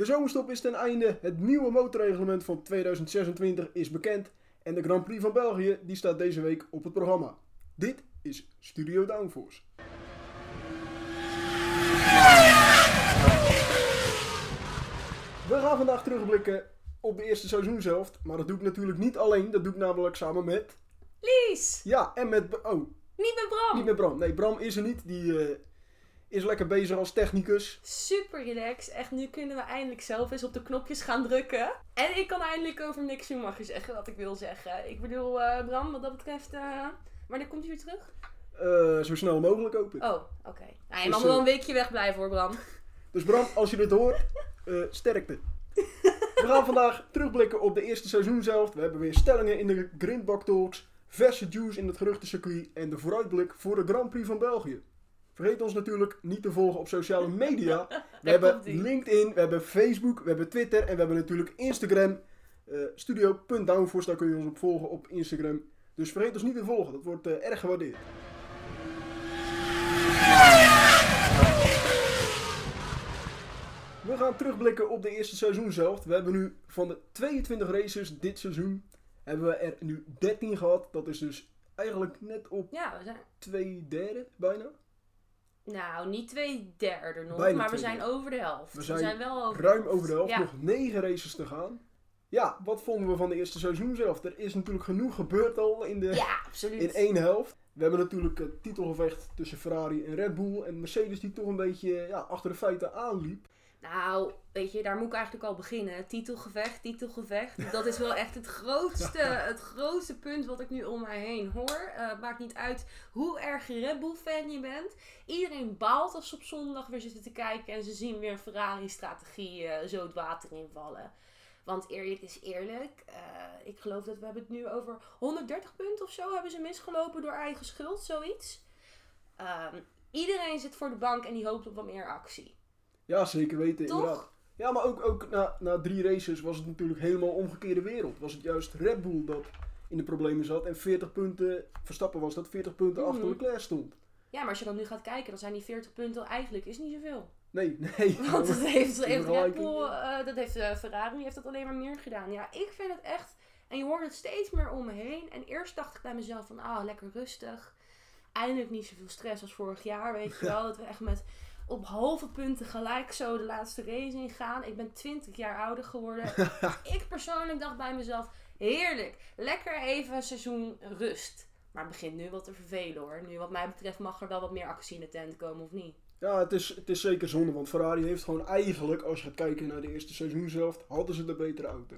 De zomerstop is ten einde, het nieuwe motorreglement van 2026 is bekend en de Grand Prix van België die staat deze week op het programma. Dit is Studio Downforce. We gaan vandaag terugblikken op de eerste seizoen zelf, maar dat doe ik natuurlijk niet alleen, dat doe ik namelijk samen met... Lies! Ja, en met... Oh, Niet met Bram! niet met Bram. Nee, Bram is er niet, die eh, is lekker bezig als technicus. Super relaxed. Echt, nu kunnen we eindelijk zelf eens op de knopjes gaan drukken. En ik kan eindelijk over Nick Schumacher zeggen wat ik wil zeggen. Ik bedoel, eh, Bram, wat dat betreft, eh wanneer komt hij weer terug? Eh, zo snel mogelijk hoop ik. Oh, oké. Nou, je Dus, mag wel een weekje wegblijven hoor, Bram. Dus Bram, als je dit hoort, sterkte. We gaan vandaag terugblikken op de eerste seizoen zelf. We hebben weer stellingen in de Grindbak Talks, verse juice in het geruchtencircuit en de vooruitblik voor de Grand Prix van België. Vergeet ons natuurlijk niet te volgen op sociale media. We hebben. LinkedIn, we hebben Facebook, we hebben Twitter en we hebben natuurlijk Instagram. eh studio.downforce, daar kun je ons op volgen op Instagram. Dus vergeet ons niet te volgen, dat wordt eh, erg gewaardeerd. We gaan terugblikken op de eerste seizoen zelf. We hebben nu van de 22 races dit seizoen, hebben we er nu 13 gehad. Dat is dus eigenlijk net op Ja, we zijn... twee derde bijna. Nou, niet twee derde nog, Bijna maar we zijn derde. over de helft. We zijn wel over Ruim over de helft, Ja. nog 9 races te gaan. Ja, wat vonden we van de eerste seizoen zelf? Er is natuurlijk genoeg gebeurd al in, de, Ja, in één helft. We hebben natuurlijk het titelgevecht tussen Ferrari en Red Bull. En Mercedes die toch een beetje ja, achter de feiten aanliep. Nou, weet je, daar moet ik eigenlijk al beginnen. Titelgevecht, titelgevecht. Dat is wel echt het grootste, het grootste punt wat ik nu om mij heen hoor. Eh, maakt niet uit hoe erg Red Bull fan je bent. Iedereen baalt als ze op zondag weer zitten te kijken en ze zien weer een Ferrari-strategie eh, zo het water invallen. Want eerlijk is eerlijk, eh, ik geloof dat we hebben het nu over 130 punten of zo hebben ze misgelopen door eigen schuld, zoiets. Ehm, iedereen zit voor de bank en die hoopt op wat meer actie. Ja, zeker weten, Toch? inderdaad. Ja, maar ook, ook na, na drie races was het natuurlijk helemaal omgekeerde wereld. Was het juist Red Bull dat in de problemen zat. En 40 punten, Verstappen was dat, 40 punten Mhm. achter Leclerc stond. Ja, maar als je dan nu gaat kijken, dan zijn die 40 punten eigenlijk is niet zoveel. Nee, nee. Want dat heeft, Red Bull, eh, dat heeft eh, Ferrari heeft dat alleen maar meer gedaan. Ja, ik vind het echt, en je hoort het steeds meer om me heen. En eerst dacht ik bij mezelf van, ah, lekker rustig. Eindelijk niet zoveel stress als vorig jaar, weet je wel. Dat we echt met op halve punten gelijk zo de laatste race ingaan. Ik ben 20 jaar ouder geworden. ik persoonlijk dacht bij mezelf, heerlijk. Lekker even een seizoen rust. Maar het begint nu wat te vervelen hoor. Nu wat mij betreft mag er wel wat meer actie in de tent komen of niet. Ja, het is, het is zeker zonde, want Ferrari heeft gewoon eigenlijk, als je gaat kijken naar de eerste seizoen zelf, hadden ze de betere auto.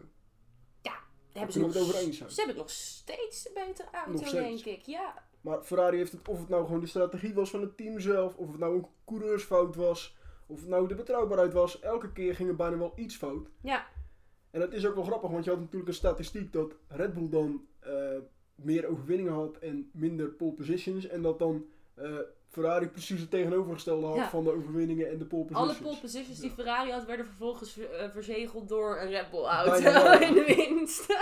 Daar hebben ze, het nog, over eens zijn. ze hebben nog steeds de betere auto, denk ik. Ja, Maar Ferrari heeft het, of het nou gewoon de strategie was van het team zelf, of het nou een coureursfout was, of het nou de betrouwbaarheid was, elke keer ging er bijna wel iets fout. ja. En dat is ook wel grappig, want je had natuurlijk een statistiek dat Red Bull dan eh, meer overwinningen had en minder pole positions. En dat dan eh, Ferrari precies het tegenovergestelde had Ja. van de overwinningen en de pole positions. Alle pole positions die Ja. Ferrari had, werden vervolgens eh, verzegeld door een Red Bull auto in de winst.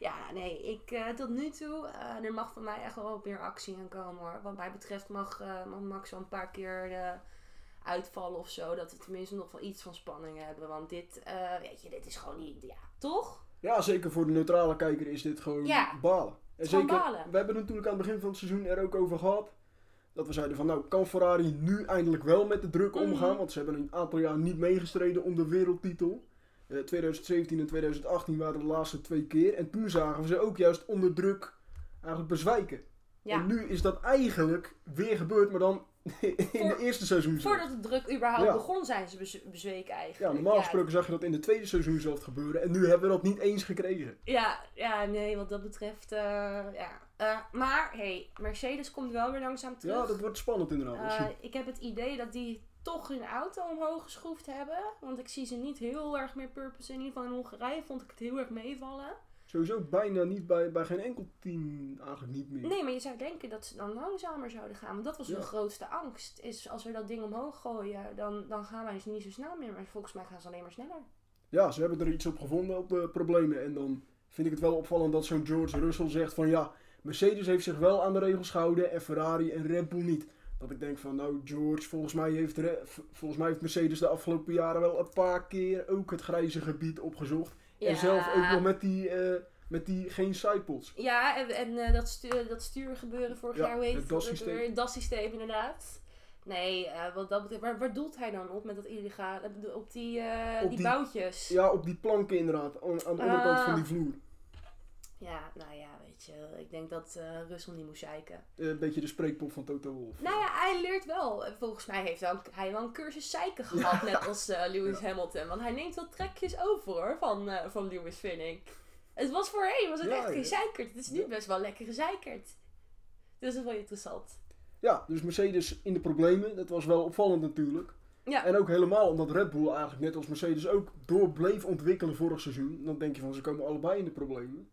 ja, nee, ik eh, tot nu toe, eh, er mag van mij echt wel meer actie aan komen hoor. Wat mij betreft mag, eh, mag Max wel een paar keer uitvallen of zo. Dat we tenminste nog wel iets van spanning hebben. Want dit, weet je, dit is gewoon niet, ja, toch? Ja, zeker voor de neutrale kijker is dit gewoon Ja. balen. En zeker, balen. we hebben het natuurlijk aan het begin van het seizoen er ook over gehad. Dat we zeiden van nou, kan Ferrari nu eindelijk wel met de druk Mhm. omgaan? Want ze hebben een aantal jaar niet meegestreden om de wereldtitel. Eh, 2017 en 2018 waren de laatste twee keer. En toen zagen we ze ook juist onder druk eigenlijk bezwijken. Ja. En nu is dat eigenlijk weer gebeurd, maar dan in Voor- de eerste seizoen. Voordat de druk überhaupt Ja. begon, zijn ze bez- bezweken Ja, eigenlijk. normaal gesproken zag je dat in de tweede seizoen zelf gebeuren. En nu hebben we dat niet eens gekregen. Ja, ja, nee, wat dat betreft, eh, ja. Eh, maar, hey, Mercedes komt wel weer langzaam terug. Ja, dat wordt spannend inderdaad. Eh, ik heb het idee dat die toch hun auto omhoog geschroefd hebben. Want ik zie ze niet heel erg meer purpose. In ieder geval in Hongarije vond ik het heel erg meevallen. Sowieso bijna niet bij, bij geen enkel team eigenlijk niet meer. Nee, maar je zou denken dat ze dan langzamer zouden gaan. Want dat was Ja. hun grootste angst. Is als we dat ding omhoog gooien, dan, dan gaan wij niet zo snel meer. Maar volgens mij gaan ze alleen maar sneller. Ja, ze hebben er iets op gevonden op de problemen. En dan vind ik het wel opvallend dat zo'n George Russell zegt van ja, Mercedes heeft zich wel aan de regels gehouden en Ferrari en Red Bull niet. Dat ik denk van, nou George, volgens mij heeft, volgens mij heeft Mercedes de afgelopen jaren wel een paar keer ook het grijze gebied opgezocht. En zelf ook nog met die, eh, met die geen sidepods. Ja, en, en eh, dat, stuur, dat stuurgebeuren vorig Ja, jaar, hoe heet het DAS-systeem. Het DAS-systeem, inderdaad. Nee, eh, wat dat betreft, waar, waar doelt hij dan op met dat illegale? Op die, Op die, die- boutjes? Ja, op die planken inderdaad, aan, aan de onderkant Ah. van die vloer. Ja, nou ja, weet je, ik denk dat eh Russell niet moest zeiken. Eh, een beetje de spreekpop van Toto Wolff. Nou ja, hij leert wel. Eh, Volgens mij heeft wel, hij wel een cursus zeiken gehad, net als Lewis Hamilton. Want hij neemt wel trekjes over hoor, van, van Lewis, vind ik. Het was voorheen, was het Ja, echt gezeikerd. Het is nu best wel lekker gezeikerd. Dus dat is wel interessant. Ja, dus Mercedes in de problemen, dat was wel opvallend natuurlijk. Ja. En ook helemaal omdat Red Bull eigenlijk net als Mercedes ook door bleef ontwikkelen vorig seizoen. Dan denk je van ze komen allebei in de problemen.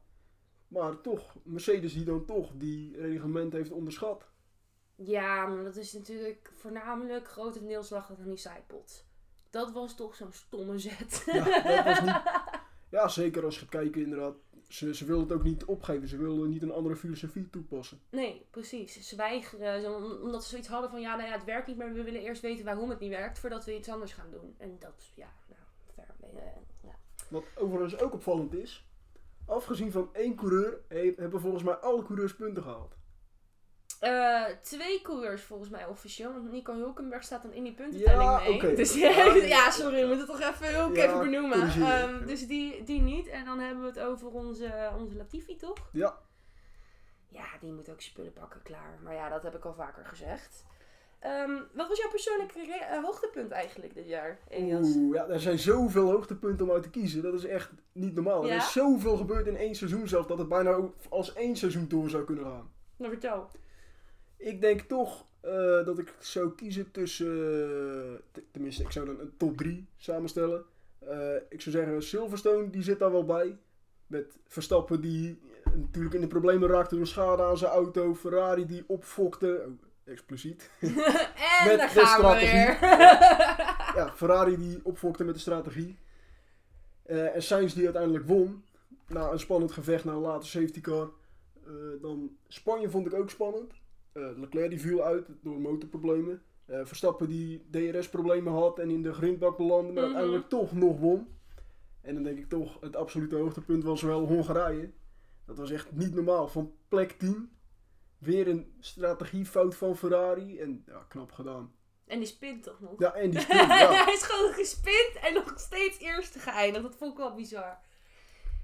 Maar toch, Mercedes die dan toch die reglement heeft onderschat. Ja, maar dat is natuurlijk voornamelijk grotendeels lag het aan die sidepod. Dat was toch zo'n stomme zet. Ja, dat was niet... Ja, zeker als je gaat kijken inderdaad. Ze, ze wilden het ook niet opgeven. Ze wilden niet een andere filosofie toepassen. Nee, precies. Ze weigeren, omdat ze zoiets hadden van, ja, nou ja, het werkt niet, maar we willen eerst weten waarom het niet werkt, voordat we iets anders gaan doen. En dat, ja, nou, ver, eh, ja. Wat overigens ook opvallend is. Afgezien van één coureur he- hebben volgens mij alle coureurs punten gehaald. Eh, twee coureurs volgens mij officieel, want Nico Hulkenberg staat dan in die puntentelling Ja, mee. oké. Dus Ja, sorry, we moeten het toch even, Ja, even benoemen. Ehm, dus die, die niet. En dan hebben we het over onze, onze Latifi, toch? Ja, Ja, die moet ook spullen pakken, klaar. Maar ja, dat heb ik al vaker gezegd. Ehm, wat was jouw persoonlijke eh, hoogtepunt eigenlijk dit jaar, Elias? Oeh, ja, er zijn zoveel hoogtepunten om uit te kiezen. Dat is echt niet normaal. Ja? Er is zoveel gebeurd in één seizoen zelf dat het bijna als één seizoen door zou kunnen gaan. Nou, vertel. Ik denk toch eh, dat ik zou kiezen tussen. tenminste, ik zou dan een top 3 samenstellen. Eh, ik zou zeggen, Silverstone die zit daar wel bij. Met Verstappen die natuurlijk in de problemen raakte door schade aan zijn auto. Ferrari die opfokte. Expliciet. en Met daar de gaan we strategie. weer. ja, Ferrari die opfokte met de strategie. Eh, en Sainz die uiteindelijk won. Na een spannend gevecht naar een late safety car. Eh, dan Spanje vond ik ook spannend. Eh, Leclerc die viel uit door motorproblemen. Verstappen die DRS-problemen had en in de grindbak belandde, maar Mhm. uiteindelijk toch nog won. En dan denk ik toch, het absolute hoogtepunt was wel Hongarije. Dat was echt niet normaal. Van plek 10, weer een strategiefout van Ferrari. En ja, knap gedaan. en die spint toch nog? Ja, en die sprint, ja. Hij is gewoon gespind en nog steeds eerste geëindigd. Dat vond ik wel bizar.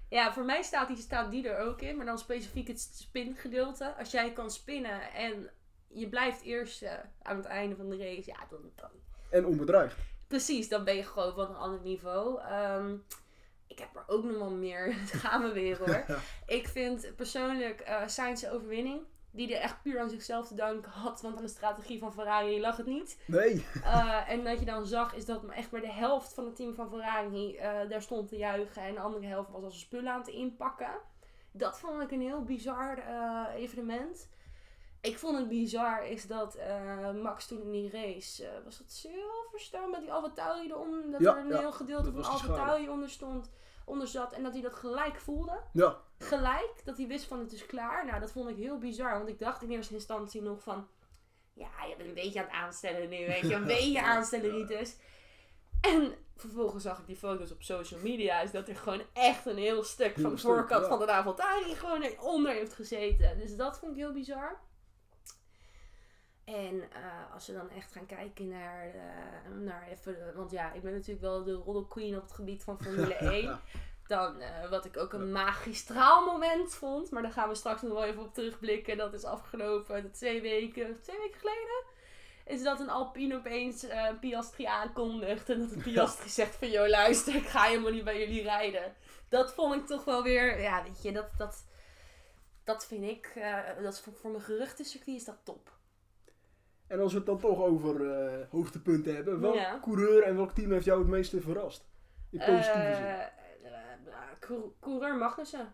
Ja, voor mij staat die, staat die er ook in. Maar dan specifiek het spingedeelte. Als jij kan spinnen en je blijft eerste aan het einde van de race. Ja, dan, dan En onbedreigd. Precies, dan ben je gewoon van een ander niveau. Ehm, ik heb er ook nog wel meer. Het gaan we weer hoor. Ik vind persoonlijk Sainz's overwinning. Die er echt puur aan zichzelf te danken had. Want aan de strategie van Ferrari lag het niet. Nee. Eh, en wat je dan zag is dat echt maar de helft van het team van Ferrari eh, daar stond te juichen. En de andere helft was als spullen aan het inpakken. Dat vond ik een heel bizar eh, evenement. Ik vond het bizar is dat Max toen in die race, was het Silverstone met die AlphaTauri eronder, dat Ja, er een ja, heel gedeelte dat van. AlphaTauri onder stond, onder zat en dat hij dat gelijk voelde. Ja. Gelijk, dat hij wist van het is klaar. Nou, dat vond ik heel bizar, want ik dacht in eerste instantie nog van, ja, je bent een beetje aan het aanstellen nu, weet je, een beetje aanstellen Ritus. En vervolgens zag ik die foto's op social media. Is dat er gewoon echt een heel stuk Heel van de voorkant ja. van de Avaltari gewoon eronder heeft gezeten. Dus dat vond ik heel bizar. En eh, als we dan echt gaan kijken naar, eh, naar even, want ja, ik ben natuurlijk wel de roddle queen op het gebied van Formule 1. Dan, eh, wat ik ook een magistraal moment vond, maar daar gaan we straks nog wel even op terugblikken. Dat is afgelopen twee weken, twee weken geleden. Is dat een Alpine opeens eh Piastri aankondigt. En dat het Piastri zegt van, joh luister, ik ga helemaal niet bij jullie rijden. Dat vond ik toch wel weer, ja weet je, dat, dat, dat vind ik, dat voor, voor mijn geruchtencircuit is dat top. En als we het dan toch over eh, hoogtepunten hebben, welk Ja. coureur en welk team heeft jou het meeste verrast? In positieve zin. Eh, eh, Cour- Coureur Magnussen.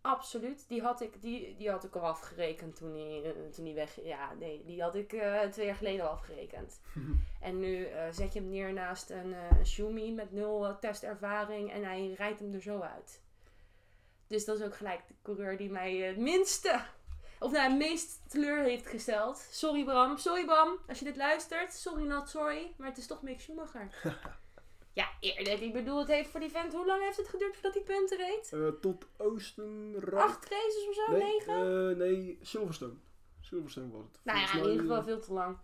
Absoluut. Die had ik, die, die had ik al afgerekend toen hij, eh, toen hij weg... Ja, nee. Die had ik eh, twee jaar geleden al afgerekend. en nu eh, zet je hem neer naast een eh Schumi met nul eh, testervaring. En hij rijdt hem er zo uit. Dus dat is ook gelijk de coureur die mij eh, het minste Of nou, het meest teleur heeft gesteld. Sorry Bram. Sorry Bram. Als je dit luistert. Sorry not sorry. Maar het is toch Mick Schumacher. ja, eerlijk. Ik bedoel, het heeft voor die vent... Hoe lang heeft het geduurd voordat hij punten reed? Eh, tot Oostenrijk. Acht races of zo? nee, Negen? eh, nee, Silverstone. Silverstone was het. nou ja, in ieder geval eh, veel te lang.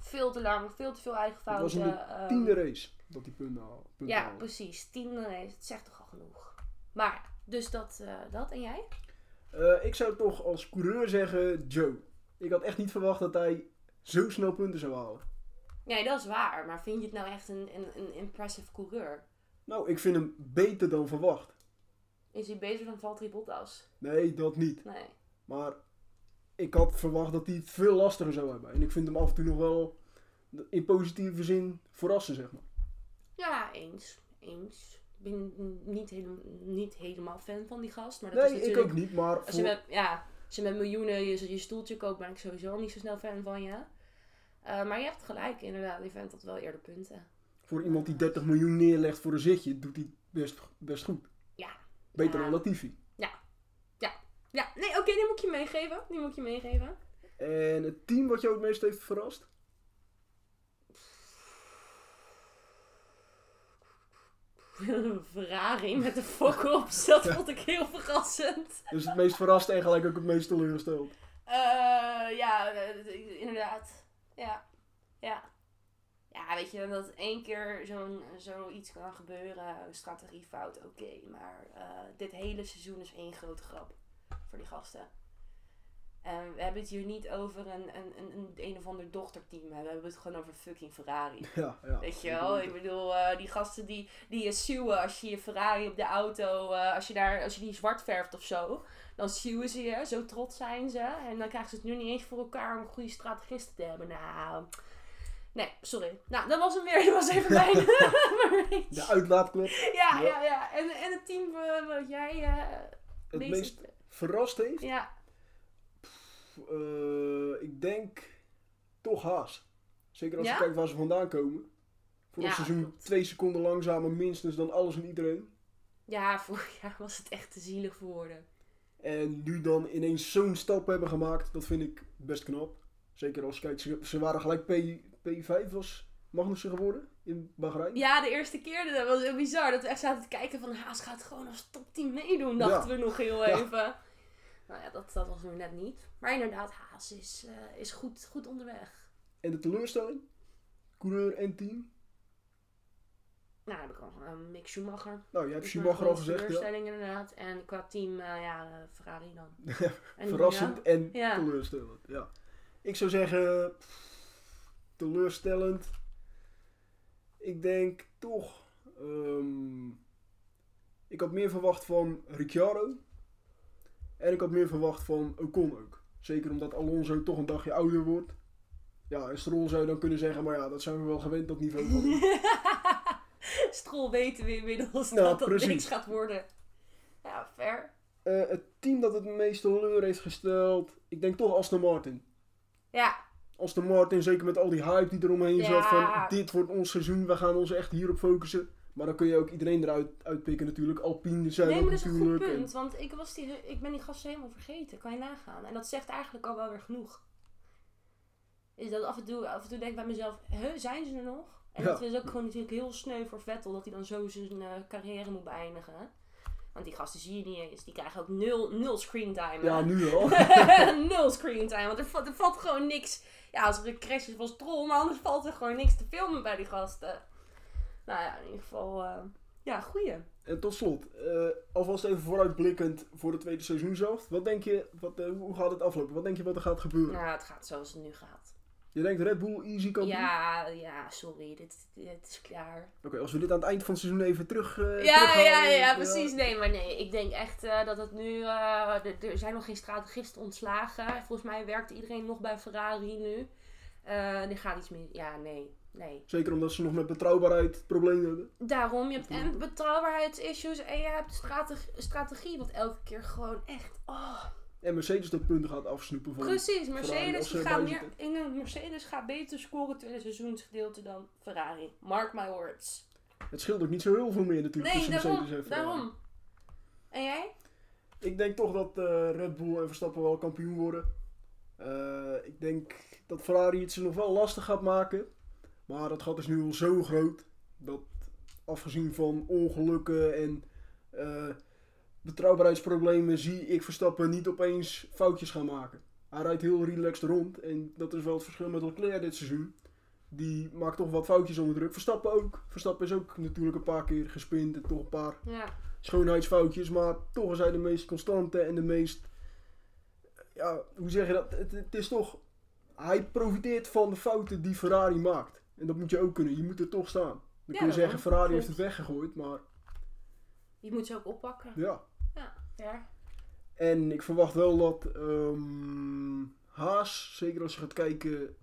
Veel te lang. Veel te veel eigen Het was fouten. in de ehm, tiende race dat die punten haal- punten Ja, haalde. precies. Tiende race. Het zegt toch al genoeg. Maar, dus dat, eh, dat. En jij? Eh, ik zou toch als coureur zeggen Joe. Ik had echt niet verwacht dat hij zo snel punten zou halen. Nee, dat is waar. Maar vind je het nou echt een, een, een impressive coureur? Nou, ik vind hem beter dan verwacht. Is hij beter dan Valtteri Bottas? Nee, dat niet. Nee. Maar ik had verwacht dat hij het veel lastiger zou hebben. En ik vind hem af en toe nog wel in positieve zin verrassen, zeg maar. Ja, eens. Eens. Ik ben niet, helemaal niet helemaal fan van die gast. Maar dat is Nee, ik natuurlijk... ook niet, maar Als je, met, ja, als je met miljoenen je, je stoeltje koopt, ben ik sowieso al niet zo snel fan van je. Eh, maar je hebt gelijk, inderdaad. Die vent had wel eerder punten. voor iemand die 30 miljoen neerlegt voor een zitje, doet hij best, best goed. Ja. Beter Ja. dan Latifi. Ja, nee, oké, die moet ik je meegeven. Die moet ik je meegeven. En het team wat jou het meest heeft verrast? Ferrari met de fok op. Dat vond ik heel verrassend. Dus het meest verrast en gelijk ook het meest teleurgesteld. Eh, ja, eh, inderdaad. Ja. Ja. Ja, weet je, dat één keer zo'n zoiets kan gebeuren, een strategiefout, oké. maar eh, dit hele seizoen is één grote grap voor die gasten. We hebben het hier niet over een, een, een, een, een of ander dochterteam. We hebben het gewoon over fucking Ferrari. Ja, ja. Weet je wel, ik bedoel, eh, die gasten die, die je suwen als je je Ferrari op de auto, eh, als, je daar, als je die zwart verft of zo, dan suwen ze je, zo trots zijn ze. En dan krijgen ze het nu niet eens voor elkaar om goede strategisten te hebben. Nou, nee, sorry. Nou, dat was hem weer, dat was even mijn De uitlaatklep. Ja, Ja. ja, ja. En, en het team eh, wat jij Het meest verrast heeft? Ja, Eh, ik denk toch Haas. Zeker als Ja? je kijkt waar ze vandaan komen. Voor Ja, seizoen klopt. twee seconden langzamer minstens dan alles en iedereen. ja, vorig jaar was het echt te zielig voor woorden. En nu dan ineens zo'n stap hebben gemaakt, dat vind ik best knap. Zeker als je kijkt, ze, ze waren gelijk P, P5 was Magnussen geworden in Bahrein. Ja, de eerste keer, dat was heel bizar. Dat we echt zaten te kijken van, Haas gaat gewoon als topteam meedoen, dachten Ja. we nog heel Ja. even. Nou ja, dat, dat was nu net niet. Maar inderdaad, Haas is, eh, is goed, goed onderweg. En de teleurstelling? Coureur en team? Nou, heb ik al uh, Mick Schumacher. Nou, je hebt Schumacher al gezegd, ja. teleurstelling inderdaad. En qua team, eh, ja, eh, Ferrari dan. En, Verrassend en Ja. teleurstellend. Ja. Ik zou zeggen, pff, teleurstellend. Ik denk toch. ehm, ik had meer verwacht van Ricciardo. En ik had meer verwacht van Ocon ook. Zeker omdat Alonso toch een dagje ouder wordt. Ja, en Stroll zou je dan kunnen zeggen, maar ja, dat zijn we wel gewend, dat niveau van hem. Strol weten we inmiddels Ja, dat dat precies. niks gaat worden. Ja, fair. Eh, het team dat het meest teleur heeft gesteld, ik denk toch Aston Martin. Ja, Aston Martin, zeker met al die hype die eromheen Ja. zat van dit wordt ons seizoen, we gaan ons echt hierop focussen. Maar dan kun je ook iedereen eruit uitpikken natuurlijk. Alpine zijn nee, maar dat is een goed punt. Want ik, was die, ik ben die gasten helemaal vergeten. Kan je nagaan. En dat zegt eigenlijk al wel weer genoeg. Is dat af en toe, af en toe denk ik bij mezelf, huh, zijn ze er nog? En Ja. dat is ook gewoon natuurlijk heel sneu voor Vettel dat hij dan zo zijn eh, carrière moet beëindigen. Want die gasten zie je niet eens. Die krijgen ook nul, nul screentime. En, ja, hè? nu al. nul screentime. Want er, er valt gewoon niks. Ja, als er een crash is van Stroll, maar anders valt er gewoon niks te filmen bij die gasten. Nou ja, in ieder geval, eh, ja, goeie. en tot slot, eh, alvast even vooruitblikkend voor het tweede seizoen zelf. Wat denk je, wat, eh, hoe gaat het aflopen? Wat denk je wat er gaat gebeuren? Nou, het gaat zoals het nu gaat. Je denkt Red Bull easy kan Ja, ja, sorry, dit, dit is klaar. Oké, als we dit aan het eind van het seizoen even terug Ja, ja, ja, precies. Nee, maar nee, ik denk echt dat het nu. er- zijn nog geen strategisten ontslagen. Volgens mij werkt iedereen nog bij Ferrari nu. Er gaat iets meer. Ja, nee, nee. Zeker omdat ze nog met betrouwbaarheid problemen hebben. Daarom, je hebt en betrouwbaarheidsissues en je hebt strateg- strategie, wat elke keer gewoon echt. Oh. En Mercedes dat punten gaat afsnoepen van Precies, Mercedes, die gaat meer, in een Mercedes gaat beter scoren tweede seizoensgedeelte dan Ferrari. Mark my words. Het scheelt ook niet zo heel veel meer natuurlijk Nee, tussen daarom. Mercedes en Ferrari. daarom. En jij? Ik denk toch dat eh, Red Bull en Verstappen wel kampioen worden. Eh, ik denk dat Ferrari het ze nog wel lastig gaat maken. Maar dat gat is nu al zo groot. Dat afgezien van ongelukken en eh, betrouwbaarheidsproblemen zie ik Verstappen niet opeens foutjes gaan maken. Hij rijdt heel relaxed rond. En dat is wel het verschil met Leclerc dit seizoen. Die maakt toch wat foutjes onder druk. Verstappen ook. Verstappen is ook natuurlijk een paar keer gespind en toch een paar Ja. schoonheidsfoutjes, maar toch is hij de meest constante en de meest. Ja, hoe zeg je dat? Het, het is toch. Hij profiteert van de fouten die Ferrari maakt. En dat moet je ook kunnen. Je moet er toch staan. Dan Ja, kun je zeggen: Ferrari heeft het weggegooid, maar Je moet ze ook oppakken. ja. Ja. En ik verwacht wel dat ehm, Haas, zeker als je gaat kijken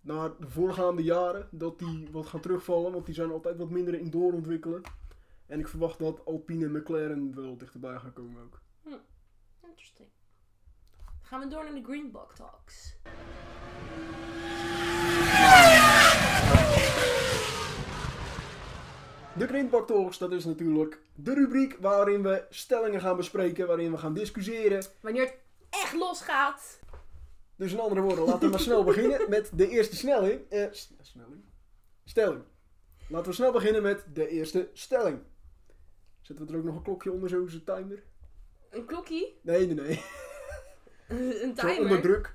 naar de voorgaande jaren, dat die wat gaan terugvallen. Want die zijn altijd wat minder in doorontwikkelen. En ik verwacht dat Alpine en McLaren wel dichterbij gaan komen ook. Interesting. Gaan we door naar de Green Book Talks. De Grindbak Talks, dat is natuurlijk de rubriek waarin we stellingen gaan bespreken, waarin we gaan discussiëren. Wanneer het echt losgaat. Dus in andere woorden, laten we maar snel beginnen met de eerste snelling. Eh, snelling? Stelling. Laten we snel beginnen met de eerste stelling. Zetten we er ook nog een klokje onder, een timer? Een klokkie. Nee, nee, nee. een Zo onder timer. druk.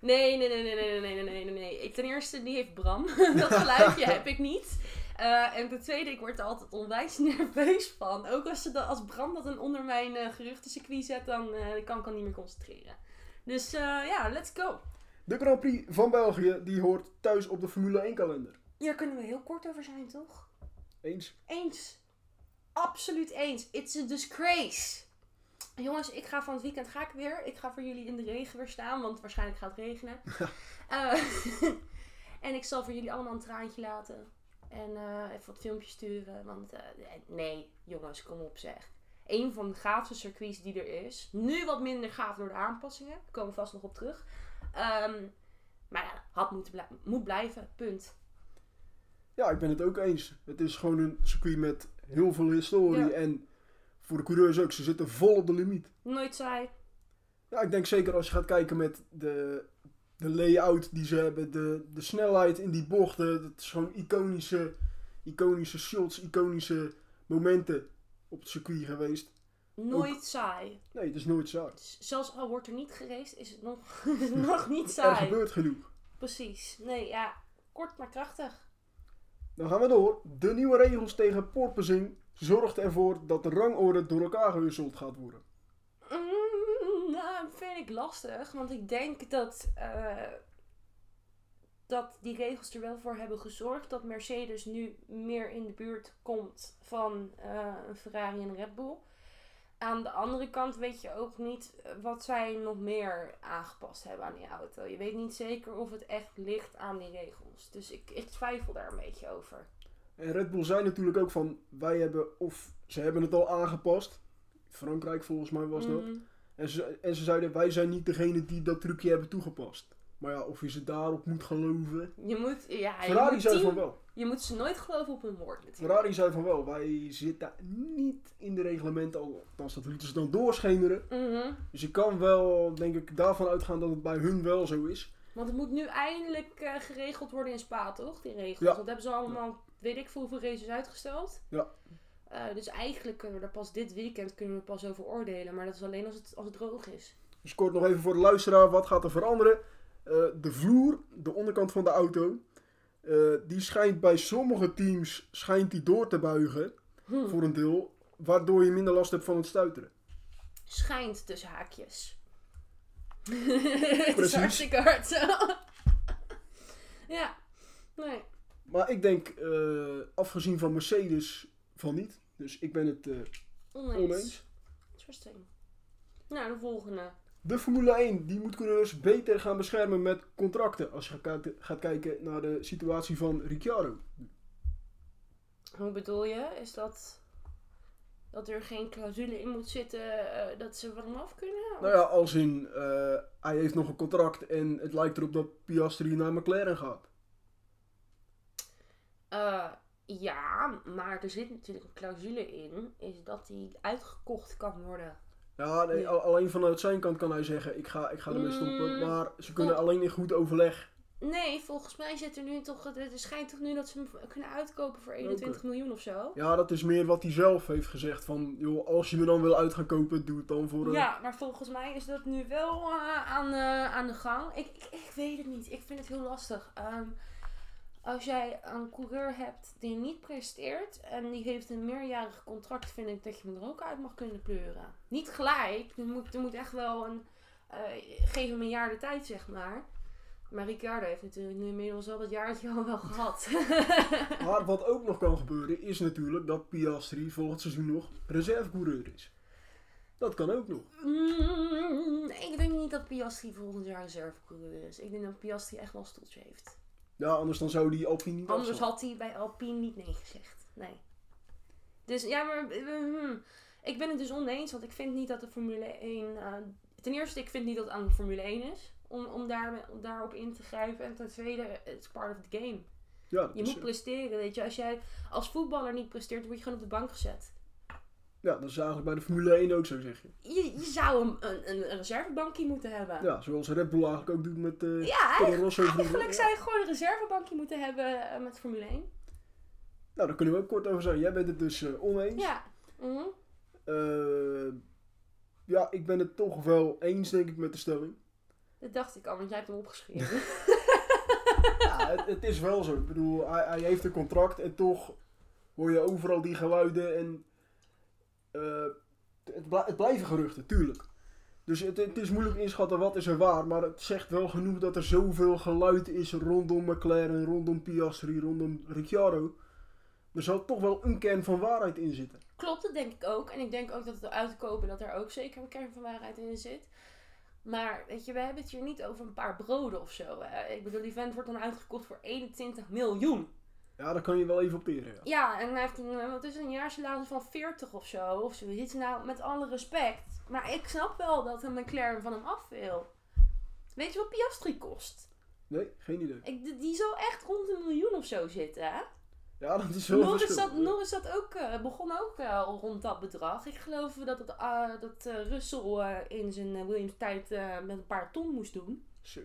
Nee, nee, nee, nee, nee, nee, nee, nee, nee, ten eerste, die heeft Bram. dat geluidje heb ik niet. Eh, en ten tweede, ik word er altijd onwijs nerveus van. Ook als, ze dat, als Bram dat dan onder mijn eh geruchtencircuit zet, dan eh, kan ik al niet meer concentreren. Dus ja, let's go. De Grand Prix van België, die hoort thuis op de Formule 1 kalender. Hier kunnen we heel kort over zijn, toch? Eens. Eens. Absoluut eens. It's a disgrace. Jongens, ik ga van het weekend ga ik weer. Ik ga voor jullie in de regen weer staan, want waarschijnlijk gaat het regenen. Eh, en ik zal voor jullie allemaal een traantje laten. En eh, even wat filmpjes sturen. Want eh, nee, jongens, kom op zeg. Een van de gaafste circuits die er is. Nu wat minder gaaf door de aanpassingen. Daar komen we vast nog op terug. Ehm, maar ja, had moeten moet blijven. Punt. Ja, ik ben het ook eens. Het is gewoon een circuit met heel veel historie. Ja. En voor de coureurs ook, ze zitten vol op de limiet. Nooit saai. Ja, ik denk zeker als je gaat kijken met de, de layout die ze hebben, de, de snelheid in die bochten. Het is gewoon iconische, iconische shots, iconische momenten op het circuit geweest. Nooit saai. Nee, het is nooit saai. Zelfs al wordt er niet geraced, is het nog, nog niet Er saai. gebeurt genoeg. Precies. Nee, ja. Kort maar krachtig. Dan gaan we door. De nieuwe regels tegen porpoising zorgt ervoor dat de rangorde door elkaar gewisseld gaat worden. Mm, nou, vind ik lastig. Want ik denk dat, eh, dat die regels er wel voor hebben gezorgd dat Mercedes nu meer in de buurt komt van eh, een Ferrari en Red Bull. Aan de andere kant weet je ook niet wat zij nog meer aangepast hebben aan die auto. Je weet niet zeker of het echt ligt aan die regels. Dus ik, ik twijfel daar een beetje over. En Red Bull zei natuurlijk ook van, wij hebben, of ze hebben het al aangepast. Frankrijk volgens mij was dat. Mm. En ze, en ze zeiden, wij zijn niet degene die dat trucje hebben toegepast. Maar ja, of je ze daarop moet geloven. Je moet, ja, je Ferrari moet, zei team- van wel. je moet ze nooit geloven op hun woord natuurlijk. Ferrari zei van wel, wij zitten niet in de reglementen al. Althans, dat lieten ze dan doorschemeren. Mhm. Dus je kan wel, denk ik, daarvan uitgaan dat het bij hun wel zo is. Want het moet nu eindelijk eh, geregeld worden in Spa, toch? Die regels. Ja. Dat hebben ze allemaal, weet ik veel, hoeveel races uitgesteld. Ja. Eh, dus eigenlijk kunnen we er pas dit weekend kunnen we pas over oordelen. Maar dat is alleen als het, als het droog is. Dus kort nog even voor de luisteraar, wat gaat er veranderen? Eh, de vloer, de onderkant van de auto, eh, die schijnt bij sommige teams schijnt die door te buigen, Hm. voor een deel, waardoor je minder last hebt van het stuiteren. Schijnt tussen haakjes. het is hartstikke hard zo. ja. Nee. Maar ik denk, eh, afgezien van Mercedes, van niet. Dus ik ben het eh, Oneens. oneens. Interesting. Nou, de volgende. De Formule 1 die moet coureurs beter gaan beschermen met contracten. Als je gaat, kijken- naar de situatie van Ricciardo. Hoe bedoel je? Is dat dat er geen clausule in moet zitten eh, dat ze van hem af kunnen? Nou ja, als in, hij heeft nog een contract en het lijkt erop dat Piastri naar McLaren gaat. Eh, ja, maar er zit natuurlijk een clausule in, is dat hij uitgekocht kan worden. Ja, nee, Ja. alleen vanuit zijn kant kan hij zeggen, ik ga, ik ga ermee stoppen. Mm, Maar ze kunnen vol- alleen in goed overleg. Nee, volgens mij zit er nu toch, er schijnt toch nu dat ze hem kunnen uitkopen voor 21 miljoen of zo. Ja, dat is meer wat hij zelf heeft gezegd. Van, joh, als je me dan wil uit gaan kopen, doe het dan voor een... Ja, maar volgens mij is dat nu wel eh, aan, eh, aan de gang. Ik, ik, ik weet het niet. Ik vind het heel lastig. Ehm, als jij een coureur hebt die niet presteert en die heeft een meerjarig contract, vind ik dat je hem er ook uit mag kunnen pleuren. Niet gelijk. Er moet, er moet echt wel een. eh, geef hem een jaar de tijd, zeg maar. Maar Ricciardo heeft natuurlijk nu inmiddels al dat jaartje al wel gehad. Maar wat ook nog kan gebeuren, is natuurlijk dat Piastri volgend seizoen nog reservecoureur is. Dat kan ook nog. Mm, ik denk niet dat Piastri volgend jaar reservecoureur is. Ik denk dat Piastri echt wel een stoeltje heeft. Ja, anders dan zou die Alpine niet Anders had hij bij Alpine niet nee gezegd. Nee. Dus ja, maar hmm, ik ben het dus oneens, want ik vind niet dat de Formule 1. eh, ten eerste, ik vind niet dat het aan de Formule 1 is om, om, daar, om daarop in te grijpen. En ten tweede, it's part of the game. Ja, Je is, moet presteren, weet je. Als jij als voetballer niet presteert, dan word je gewoon op de bank gezet. Ja, dat is eigenlijk bij de Formule 1 ook zo, zeg je. Je, je zou een, een, een reservebankje moeten hebben. Ja, zoals Red Bull eigenlijk ook doet met eh Ja, Toro eigenlijk, Rosso. eigenlijk zou je gewoon een reservebankje moeten hebben eh, met Formule 1. Nou, daar kunnen we ook kort over zijn. Jij bent het dus eh, oneens. Ja. Mhm. Ja, ik ben het toch wel eens, denk ik, met de stelling. Dat dacht ik al, want jij hebt hem opgeschreven. Ja, het, het is wel zo. Ik bedoel, hij, hij heeft een contract en toch hoor je overal die geluiden en eh, het, bl- het blijven geruchten, tuurlijk. Dus het, is moeilijk inschatten wat is er waar, maar het zegt wel genoeg dat er zoveel geluid is rondom McLaren, rondom Piastri, rondom Ricciardo. Er zal toch wel een kern van waarheid in zitten. Klopt, dat denk ik ook. En ik denk ook dat het uitkopen dat er ook zeker een kern van waarheid in zit. Maar weet je, we hebben het hier niet over een paar broden of zo. Ik bedoel, die vent wordt dan uitgekocht voor 21 miljoen. Ja, daar kan je wel even op teren. Ja. Ja, en hij heeft een, eh, wat is het, een jaarsalaris van 40 of zo. Of zoiets. Nou, met alle respect. Maar ik snap wel dat een McLaren van hem af wil. Weet je wat Piastri kost? Nee, geen idee. Ik, die- zal echt rond een miljoen of zo zitten, hè? Ja, dat is wel Norris zat, Norris zat ook, eh, begon ook al rond dat bedrag. Ik geloof dat, het, dat Russell in zijn Williams tijd met een paar ton moest doen. Zo.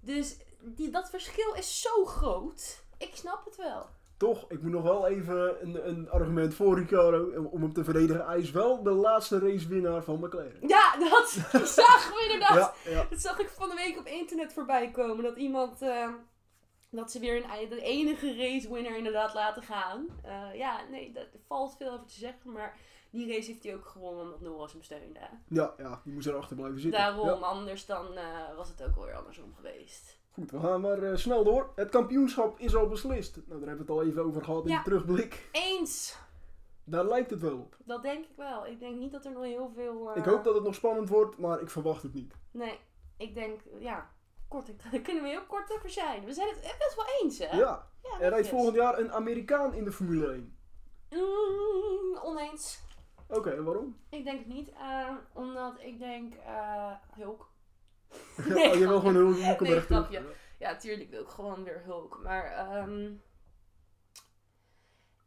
Dus die, dat verschil is zo groot. Ik snap het wel. Toch, ik moet nog wel even een, een argument voor Ricciardo om- hem te verdedigen. Hij is wel de laatste racewinnaar van McLaren. Ja, dat zagen we inderdaad. Ja, ja. Dat zag ik van de week op internet voorbij komen. Dat iemand, eh, dat ze weer een, de enige racewinner inderdaad laten gaan. Eh, ja, nee, daar valt veel over te zeggen. Maar die race heeft hij ook gewonnen omdat Norris hem steunde. Ja, ja, die moest erachter blijven zitten. Daarom, Ja. anders dan eh, was het ook wel weer andersom geweest. Goed, we gaan maar eh, snel door. Het kampioenschap is al beslist. Nou, daar hebben we het al even over gehad in Ja. de terugblik. Eens! Daar lijkt het wel op. Dat denk ik wel. Ik denk niet dat er nog heel veel... eh, Ik hoop dat het nog spannend wordt, maar ik verwacht het niet. Nee, ik denk, ja, kort, daar kunnen we heel kort over zijn. We zijn het best wel eens, hè? Ja, Ja, er rijdt volgend jaar een Amerikaan in de Formule 1. Mm, oneens. Oké, waarom? Ik denk het niet, eh, omdat ik denk, eh Hulk. oh, je wil gewoon heel Hulkenberg Nee, terug. Ja, tuurlijk wil ik gewoon weer Hulk. Maar ehm,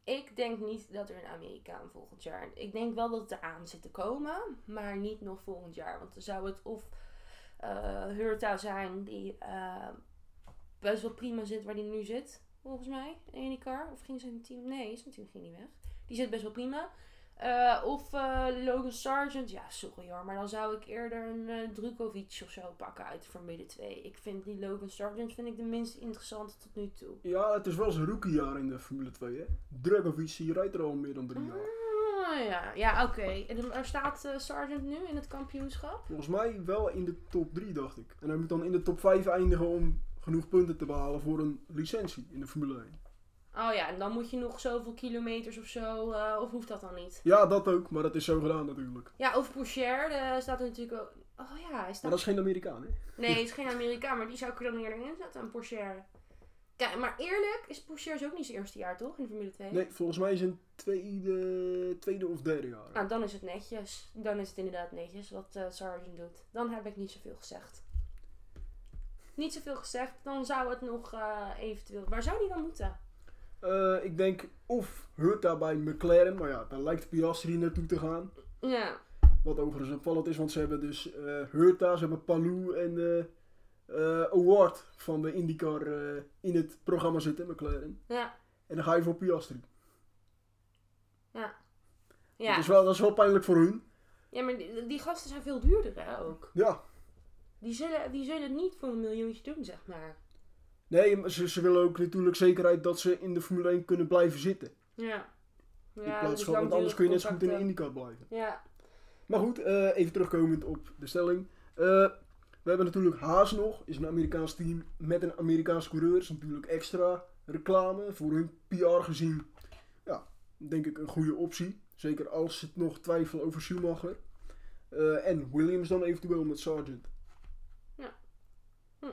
ik denk niet dat er een Amerikaan volgend jaar... Ik denk wel dat het eraan zit te komen, maar niet nog volgend jaar. Want dan zou het of eh Hurta zijn die eh, best wel prima zit waar die nu zit, volgens mij, in IndyCar. Of ging zijn team... Nee, zijn team ging niet weg. Die zit best wel prima. Eh, of eh, Logan Sargent. Ja, sorry hoor. Maar dan zou ik eerder een eh Drukovic of zo pakken uit de Formule 2. Ik vind die Logan Sargent vind ik de minst interessante tot nu toe. Ja, het is wel zijn rookiejaar in de Formule 2, hè? Dragovic, die rijdt er al meer dan drie jaar. Ah, ja, ja oké. En waar staat Sargent nu in het kampioenschap? Volgens mij wel in de top 3, dacht ik. En hij moet dan in de top 5 eindigen om genoeg punten te behalen voor een licentie in de Formule 1. Oh ja, en dan moet je nog zoveel kilometers of zo. eh, of hoeft dat dan niet? Ja, dat ook, maar dat is zo gedaan natuurlijk. Ja, over Porsche eh, staat er natuurlijk ook. Oh ja, hij Maar staat. dat is geen Amerikaan, hè? Nee, het is geen Amerikaan, maar die zou ik er dan eerder in zetten, een Porsche. Kijk, maar eerlijk is Porsche ook niet zijn eerste jaar, toch? In de Formule 2? Nee, volgens mij is het een tweede, tweede of derde jaar. Nou, dan is het netjes. Dan is het inderdaad netjes wat eh Sargent doet. Dan heb ik niet zoveel gezegd. Niet zoveel gezegd, dan zou het nog eventueel. Waar zou die dan moeten? Eh, ik denk of Hurta bij McLaren, maar ja, daar lijkt Piastri naartoe te gaan. Ja. Wat overigens opvallend is, want ze hebben dus eh Hurta, ze hebben Palou en eh, Award van de IndyCar in het programma zitten, McLaren. Ja. En dan ga je voor Piastri. Ja. Dat, is wel, dat is wel pijnlijk voor hun. ja, maar die, die gasten zijn veel duurder hè, ook. Ja. Die zullen, die zullen het niet voor een miljoentje doen, zeg maar. Nee, maar ze, ze willen ook natuurlijk zekerheid dat ze in de Formule 1 kunnen blijven zitten. Ja. in Ja, plaats dus van, want anders kun je net zo goed in de langdurige IndyCar blijven. Ja. Maar goed, eh, even terugkomend op de stelling. Eh, we hebben natuurlijk Haas nog, is een Amerikaans team met een Amerikaanse coureur. Is natuurlijk extra reclame voor hun PR gezien. Ja, denk ik een goede optie. Zeker als ze nog twijfelen over Schumacher. Eh, en Williams dan eventueel met Sargent. Ja. Hm.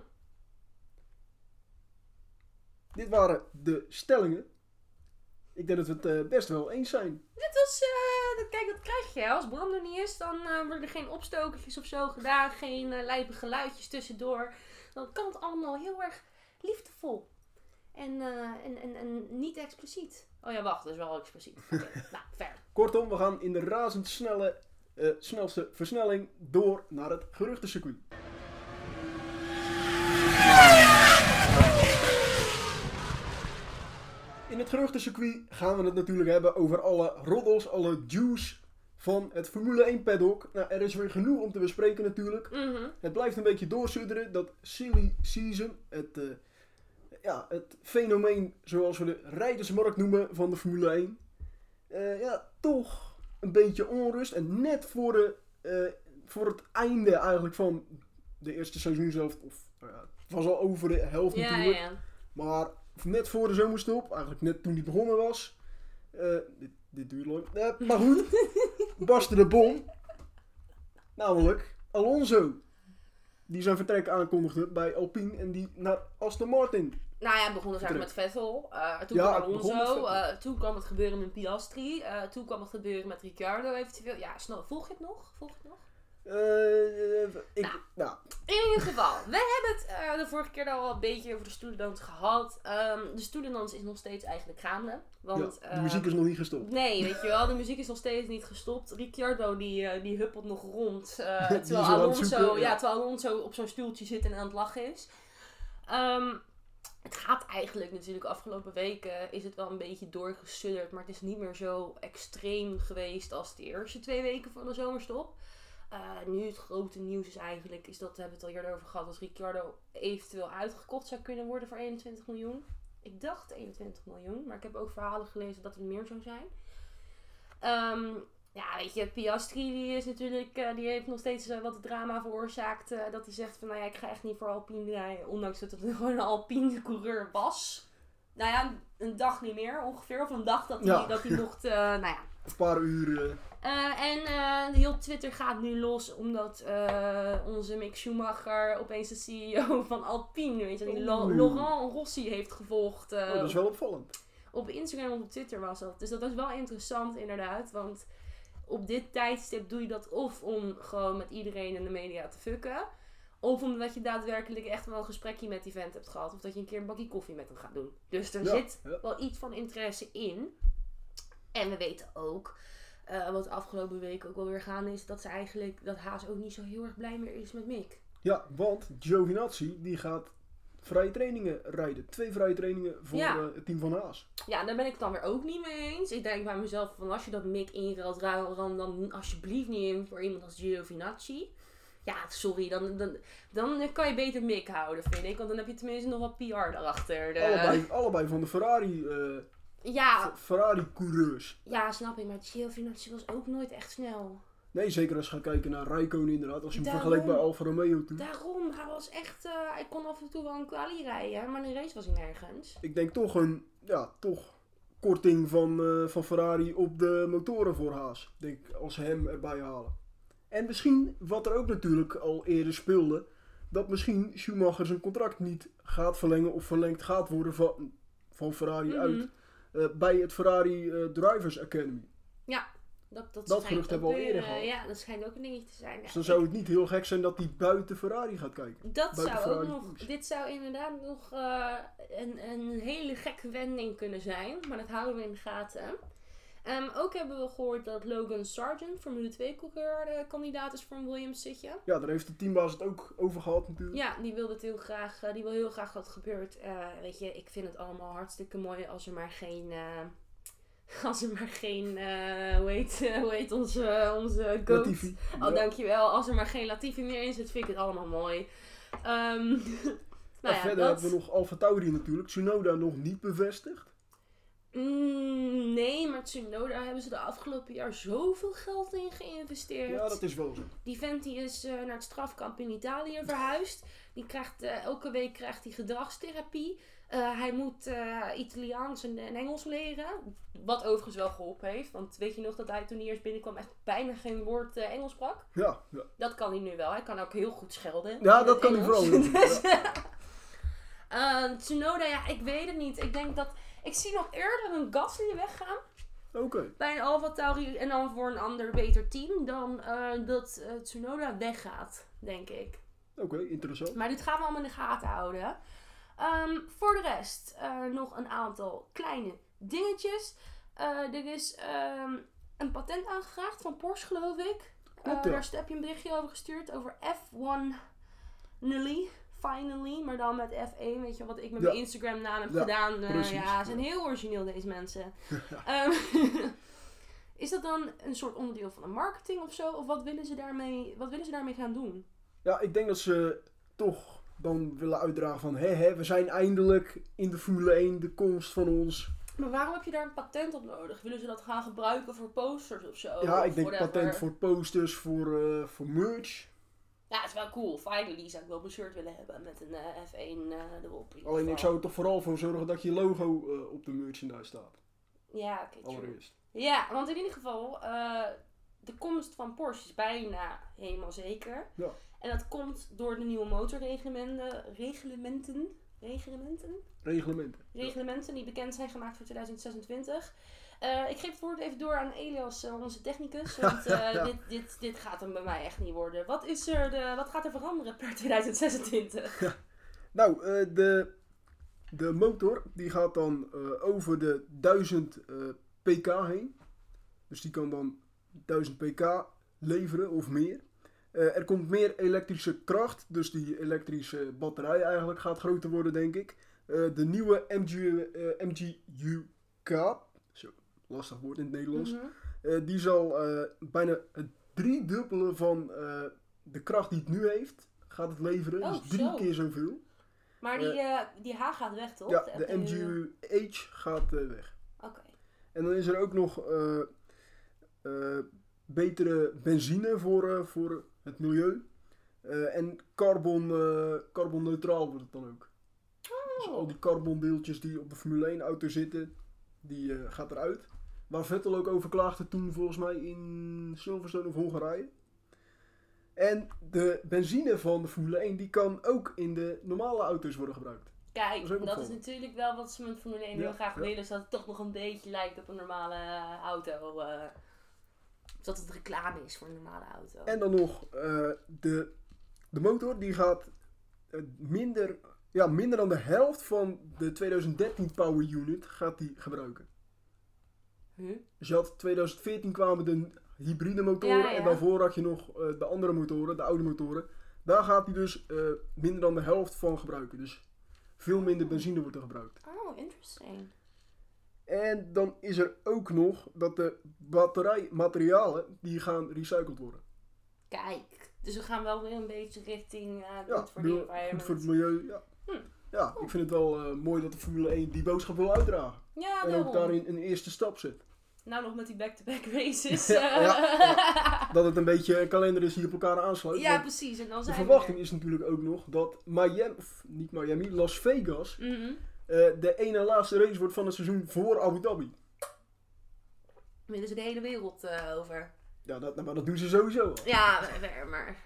Dit waren de stellingen. Ik denk dat we het eh, best wel eens zijn. Dit was, eh, kijk, dat krijg je. hè. Als Bram er niet is, dan eh, worden er geen opstokertjes of zo gedaan. Geen lijpe geluidjes tussendoor. Dan kan het allemaal heel erg liefdevol. En, en, en, en niet expliciet. Oh ja, wacht, dat is wel expliciet. Nou, ver. Kortom, we gaan in de razendsnelle, snelste versnelling door naar het geruchtencircuit. In het geruchtencircuit gaan we het natuurlijk hebben over alle roddels, alle juice van het Formule 1 paddock. Nou, er is weer genoeg om te bespreken natuurlijk. Mhm. Het blijft een beetje doorsudderen, dat silly season, het, eh, ja, het fenomeen zoals we de rijdersmarkt noemen van de Formule 1. Eh, ja, toch een beetje onrust. En net voor, de, eh, voor het einde eigenlijk van de eerste seizoen zelf, of nou het was al over de helft Ja, natuurlijk. ja. Maar net voor de zomerstop, eigenlijk net toen die begonnen was. eh, dit, dit duurt lang. Eh, maar goed, barstte de bom. Namelijk Alonso. Die zijn vertrek aankondigde bij Alpine en die naar Aston Martin. Nou ja, het begon dus eigenlijk met Vettel. eh, toen Ja, kwam Alonso. Toen kwam het gebeuren met Piastri. toen kwam het gebeuren met Ricciardo eventueel. Ja, snel. Volg je het nog? Volg je het nog? Eh, ik, Nou. nou, In ieder geval, we hebben het eh, de vorige keer al een beetje over de stoelendans gehad. Ehm, de stoelendans is nog steeds eigenlijk gaande. Want, ja, de muziek is nog niet gestopt. Nee, weet je wel, de muziek is nog steeds niet gestopt. Ricciardo die, eh, die huppelt nog rond. eh, terwijl, Alonso, zoeken, ja. ja. terwijl Alonso op zo'n stoeltje zit en aan het lachen is. Ehm, het gaat eigenlijk natuurlijk afgelopen weken is het wel een beetje doorgesudderd. Maar het is niet meer zo extreem geweest als de eerste twee weken van de zomerstop. Eh, nu het grote nieuws is eigenlijk, is dat we hebben het al eerder over gehad, dat Ricciardo eventueel uitgekocht zou kunnen worden voor 21 miljoen. Ik dacht 21 miljoen, maar ik heb ook verhalen gelezen dat het meer zou zijn. Ehm, ja, weet je, Piastri die is natuurlijk, eh, die heeft nog steeds eh, wat drama veroorzaakt. dat hij zegt van, nou ja, ik ga echt niet voor Alpine rijden, ondanks dat het gewoon een Alpine coureur was. Nou ja, een dag niet meer ongeveer, of een dag dat hij, Ja. dat hij mocht, nou ja, Een paar uur. eh, en eh, heel Twitter gaat nu los omdat eh, onze Mick Schumacher opeens de CEO van Alpine, weet je, die Lo-. Laurent Rossi heeft gevolgd. oh, dat is wel opvallend. Op Instagram of op Twitter was dat. Dus dat was wel interessant inderdaad, want op dit tijdstip doe je dat of om gewoon met iedereen in de media te fucken. Of omdat je daadwerkelijk echt wel een gesprekje met die vent hebt gehad. Of dat je een keer een bakje koffie met hem gaat doen. Dus er Ja, zit ja. wel iets van interesse in. En we weten ook, eh, wat de afgelopen week ook wel weer gaande is, dat ze eigenlijk, dat Haas ook niet zo heel erg blij meer is met Mick. Ja, want Giovinazzi die gaat vrije trainingen rijden. Twee vrije trainingen voor Ja. eh, het team van Haas. Ja, daar ben ik het dan weer ook niet mee eens. Ik denk bij mezelf van als je dat Mick inruilt, ruil dan, dan alsjeblieft niet in voor iemand als Giovinazzi. Ja, sorry, dan, dan, dan kan je beter Mick houden, vind ik. Want dan heb je tenminste nog wat PR daarachter. De- Allebei, allebei van de Ferrari, eh, Ja, F- Ferrari coureurs. ja, snap ik. Maar Giovinazzi was ook nooit echt snel. Nee, zeker als je gaat kijken naar Räikkönen inderdaad. Als je hem Daarom. vergelijkt bij Alfa Romeo toen. Daarom, hij was echt... eh, hij kon af en toe wel een kwalie rijden, maar in de race was hij nergens. Ik denk toch een, ja, toch korting van, eh, van Ferrari op de motoren voor Haas. Denk als ze hem erbij halen. En misschien, wat er ook natuurlijk al eerder speelde, dat misschien Schumacher zijn contract niet gaat verlengen of verlengd gaat worden van, van Ferrari Mhm. uit eh, bij het Ferrari eh, Drivers Academy. Dat, dat, Dat schijnt gerucht ook hebben we al eerder eh, gehad. Ja, dat schijnt ook een dingetje te zijn. Ja. Dus dan zou het niet heel gek zijn dat hij buiten Ferrari gaat kijken. Dat buiten zou ook nog, teams. dit zou inderdaad nog een, een hele gekke wending kunnen zijn, maar dat houden we in de gaten. Ehm, ook hebben we gehoord dat Logan Sargent, Formule 2-coureur, de kandidaat is voor een Williams zitje. Ja, daar heeft de teambaas het ook over gehad natuurlijk. Ja, die wil het heel graag. eh, die wil heel graag dat het gebeurt. Eh, weet je, ik vind het allemaal hartstikke mooi als er maar geen. eh, als er maar geen. eh, hoe, heet, eh, hoe heet onze, onze goat? Latifi. Oh, Ja. dankjewel. Als er maar geen Latifi meer in zit, vind ik het allemaal mooi. Ehm nou Ja, ja, verder dat. hebben we nog Alfa Tauri natuurlijk. Tsunoda nog niet bevestigd. Mm, nee, maar Tsunoda hebben ze de afgelopen jaar zoveel geld in geïnvesteerd. Ja, dat is wel zo. Die vent die is eh, naar het strafkamp in Italië verhuisd. Die krijgt, eh, elke week krijgt hij gedragstherapie. Eh, hij moet Italiaans en, en Engels leren. Wat overigens wel geholpen heeft. Want weet je nog dat hij toen hij eerst binnenkwam echt bijna geen woord Engels sprak? Ja, ja. Dat kan hij nu wel. Hij kan ook heel goed schelden. ja dat kan hij Engels. vooral. doen. Dus, Ja. Tsunoda, ja, ik weet het niet. Ik denk dat... Ik zie nog eerder een Gasly weggaan Oké, bij een Alfa Tauri en dan voor een ander beter team dan eh, dat eh, Tsunoda weggaat, denk ik. oké, interessant. Maar dit gaan we allemaal in de gaten houden. Ehm, voor de rest eh, nog een aantal kleine dingetjes. Er is ehm, een patent aangevraagd van Porsche, geloof ik. Klopt, ja. Daar heb je een berichtje over gestuurd over F1 Nully. Finally, maar dan met F1, weet je wat ik met mijn Instagram naam heb gedaan. Precies, ja, ze zijn heel origineel deze mensen. Ehm, is dat dan een soort onderdeel van de marketing of zo? Of wat willen ze daarmee, wat willen ze daarmee gaan doen? Ja, ik denk dat ze toch dan willen uitdragen van... Hé, hé, we zijn eindelijk in de Formule 1, de komst van ons. Maar waarom heb je daar een patent op nodig? Willen ze dat gaan gebruiken voor posters of zo? ja, Of ik denk whatever? patent voor posters, voor, eh, voor merch. Ja, het is wel cool. Finally zou ik wel een shirt willen hebben met een eh, F1 eh, erop. in ieder Alleen ik zou er toch vooral voor zorgen dat je logo eh, op de merchandise staat. Ja, oké. Allereerst. Ja, want in ieder geval, eh, de komst van Porsche is bijna helemaal zeker. Ja. En dat komt door de nieuwe motorreglementen. Reglementen? Reglementen? Reglementen. reglementen die bekend zijn gemaakt voor 2026. Eh, ik geef het woord even door aan Elias, eh, onze technicus. Want eh, Ja. dit, dit, dit gaat hem bij mij echt niet worden. Wat, is er de, wat gaat er veranderen per 2026? Nou, de, de motor die gaat dan over de 1000 eh, pk heen. Dus die kan dan 1000 pk leveren of meer. Er komt meer elektrische kracht, dus die elektrische batterij eigenlijk gaat groter worden, denk ik. De nieuwe MG, MGU-K, lastig woord in het Nederlands, Mhm. eh, die zal eh, bijna het driedubbele van eh, de kracht die het nu heeft, gaat het leveren. Oh, dus drie zo. keer zoveel. Maar die, eh, die H gaat weg, toch? Ja, De de MGU-H gaat weg. Oké. En dan is er ook nog betere benzine voor, voor het milieu. En carbon, carbonneutraal wordt het dan ook. Dus al die carbondeeltjes die op de Formule 1 auto zitten, die gaat eruit. Waar Vettel ook over klaagde toen volgens mij in Silverstone of Hongarije. En de benzine van de Formule 1 die kan ook in de normale auto's worden gebruikt. Kijk, Dat is dat is natuurlijk wel wat ze met Formule 1 Ja, heel graag ja. willen. Zodat het toch nog een beetje lijkt op een normale eh, auto. eh zodat het reclame is voor een normale auto. En dan nog eh, de, de motor, die gaat minder, ja, minder dan de helft van de 2013 Power Unit gaat die gebruiken. Huh? Dus je had 2014 kwamen de hybride motoren Ja, ja. en daarvoor had je nog eh, de andere motoren, de oude motoren. Daar gaat hij dus eh, minder dan de helft van gebruiken. Dus veel minder benzine wordt er gebruikt. Oh, interesting. En dan is er ook nog dat de batterijmaterialen die gaan recycled worden. Kijk, dus we gaan wel weer een beetje richting uh, Ja, good for the mil- environment. goed voor het milieu. Ja, Hm. Ja ik vind het wel eh, mooi dat de Formule 1 die boodschap wil uitdragen. Ja, en daarom. ook daarin een eerste stap zet. Nou, nog met die back-to-back races. Ja, ja, Dat het een beetje een kalender is die op elkaar aansluit. Ja, precies. En dan de zijn verwachting we is natuurlijk ook nog dat Miami, of niet Miami, Las Vegas. Mhm. eh, de ene laatste race wordt van het seizoen voor Abu Dhabi. Willen ze de hele wereld eh, over. Ja, dat, maar dat doen ze sowieso al. Ja, maar,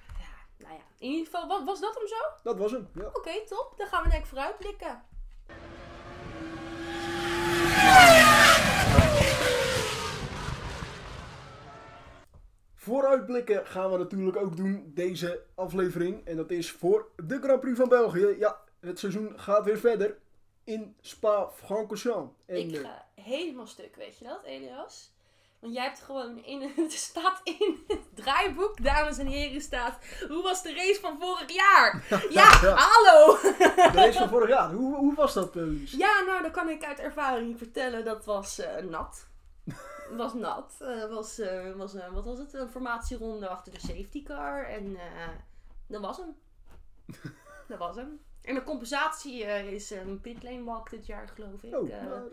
nou ja. In ieder geval, was, was dat hem zo? Dat was hem, ja. Oké, top. Dan gaan we denk ik vooruitblikken. Vooruitblikken gaan we natuurlijk ook doen deze aflevering. En dat is voor de Grand Prix van België. Ja, het seizoen gaat weer verder in Spa-Francorchamps. Ik eh, ga helemaal stuk, weet je dat, Elias? Want jij hebt gewoon in het staat in het draaiboek, dames en heren, staat. Hoe was de race van vorig jaar? Ja, hallo! De race van vorig jaar. Hoe, hoe was dat, uh, Lies? Ja, nou, dan kan ik uit ervaring vertellen. Dat was eh, nat. was nat. Eh, was, eh, was, eh, wat was het? Een formatieronde achter de safety car. En eh, dat was hem. dat was hem. En de compensatie eh, is een pitlane walk dit jaar, geloof ik. Oh, Eh, nou,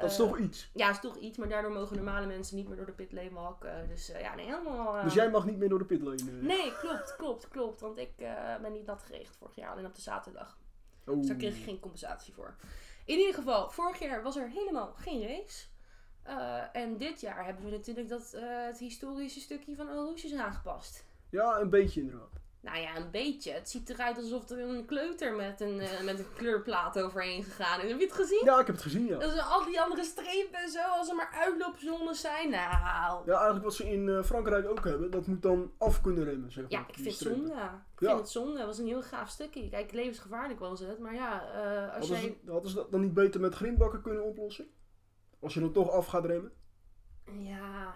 dat is eh, toch iets. Ja, is toch iets, maar daardoor mogen normale mensen niet meer door de pitlane walk. eh, dus eh, ja, nee, helemaal... eh, Dus jij mag niet meer door de pitlane. eh. Nee, klopt, klopt, klopt. Want ik eh, ben niet nat geregeld vorig jaar, alleen op de zaterdag. Oh. Dus daar kreeg ik geen compensatie voor. In ieder geval, vorig jaar was er helemaal geen race. Eh, en dit jaar hebben we natuurlijk dat, eh, het historische stukje van is aangepast. Ja, een beetje inderdaad. Nou ja, een beetje. Het ziet eruit alsof er een kleuter met een, eh, met een kleurplaat overheen gegaan is. Heb je het gezien? Ja, ik heb het gezien, ja. Dat zijn al die andere strepen en zo, als er maar uitloopzones zijn. Nou, Ja, eigenlijk wat ze in eh, Frankrijk ook hebben, dat moet dan af kunnen remmen, zeg maar. Ja, ik vind het zonde. Ik Ja. vind het zonde. Het was een heel gaaf stukje. Kijk, levensgevaarlijk was het. Maar ja, eh, als Hadden jij... ze, hadden ze dat dan niet beter met grindbakken kunnen oplossen? Als je dan toch af gaat remmen? Ja,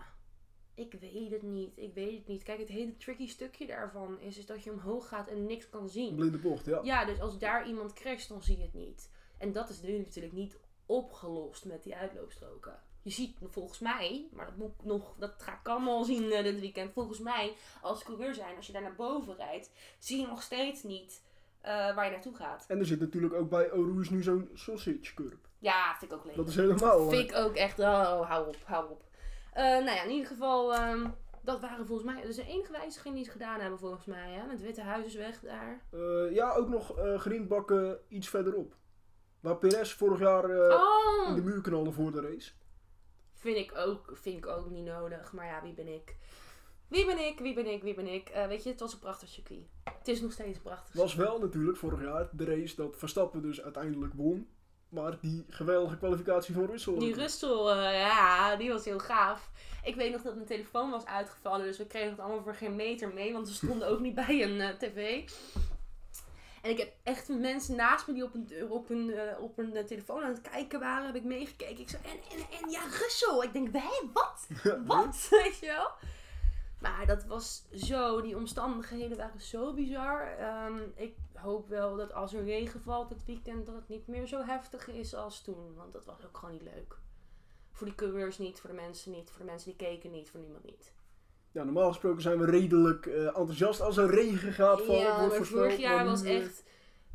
ik weet het niet. Ik weet het niet. Kijk, het hele tricky stukje daarvan is, is dat je omhoog gaat en niks kan zien. blinde bocht, ja. Ja, dus als daar iemand crasht, dan zie je het niet. En dat is nu natuurlijk niet opgelost met die uitloopstroken. Je ziet volgens mij, maar dat, moet ik nog, dat ga ik allemaal zien eh, dit weekend. Volgens mij, als coureur zijn, als je daar naar boven rijdt, zie je nog steeds niet eh, waar je naartoe gaat. En er zit natuurlijk ook bij Eau Rouge nu zo'n sausage curb. Ja, vind ik ook leuk. Dat is helemaal... Vind ik ook echt, oh, hou op, hou op. Eh, nou ja, in ieder geval, ehm, dat waren volgens mij, dat is de enige wijziging die ze gedaan hebben volgens mij, hè? Met Witte Huis is weg daar. eh, ja, ook nog eh grindbakken iets verderop. Waar Perez vorig jaar eh, in de oh, muur knalde voor de race. vind ik, ook, vind ik ook niet nodig, maar ja, wie ben ik? Wie ben ik, wie ben ik, wie ben ik? Weet je, het was een prachtig circuit. Het is nog steeds een prachtig Het was wel natuurlijk vorig jaar de race dat Verstappen dus uiteindelijk won. Maar die geweldige kwalificatie van Russell. Die Russell, eh, ja, die was heel gaaf. Ik weet nog dat mijn telefoon was uitgevallen, dus we kregen het allemaal voor geen meter mee, want we stonden ook niet bij een eh, tv. En ik heb echt mensen naast me die op een, op een, eh, op een telefoon aan het kijken waren, heb ik meegekeken. Ik zei, en, en, en ja, Russell. Ik denk, hé, wat? Wat? Weet je wel? Maar dat was zo, die omstandigheden waren zo bizar. Ehm, ik hoop wel dat als er regen valt dit weekend, dat het niet meer zo heftig is als toen. Want dat was ook gewoon niet leuk. Voor die coureurs niet, voor de mensen niet, voor de mensen die keken niet, voor niemand niet. Ja, normaal gesproken zijn we redelijk eh, enthousiast als er regen gaat vallen. ja, maar vorig jaar was eh, echt,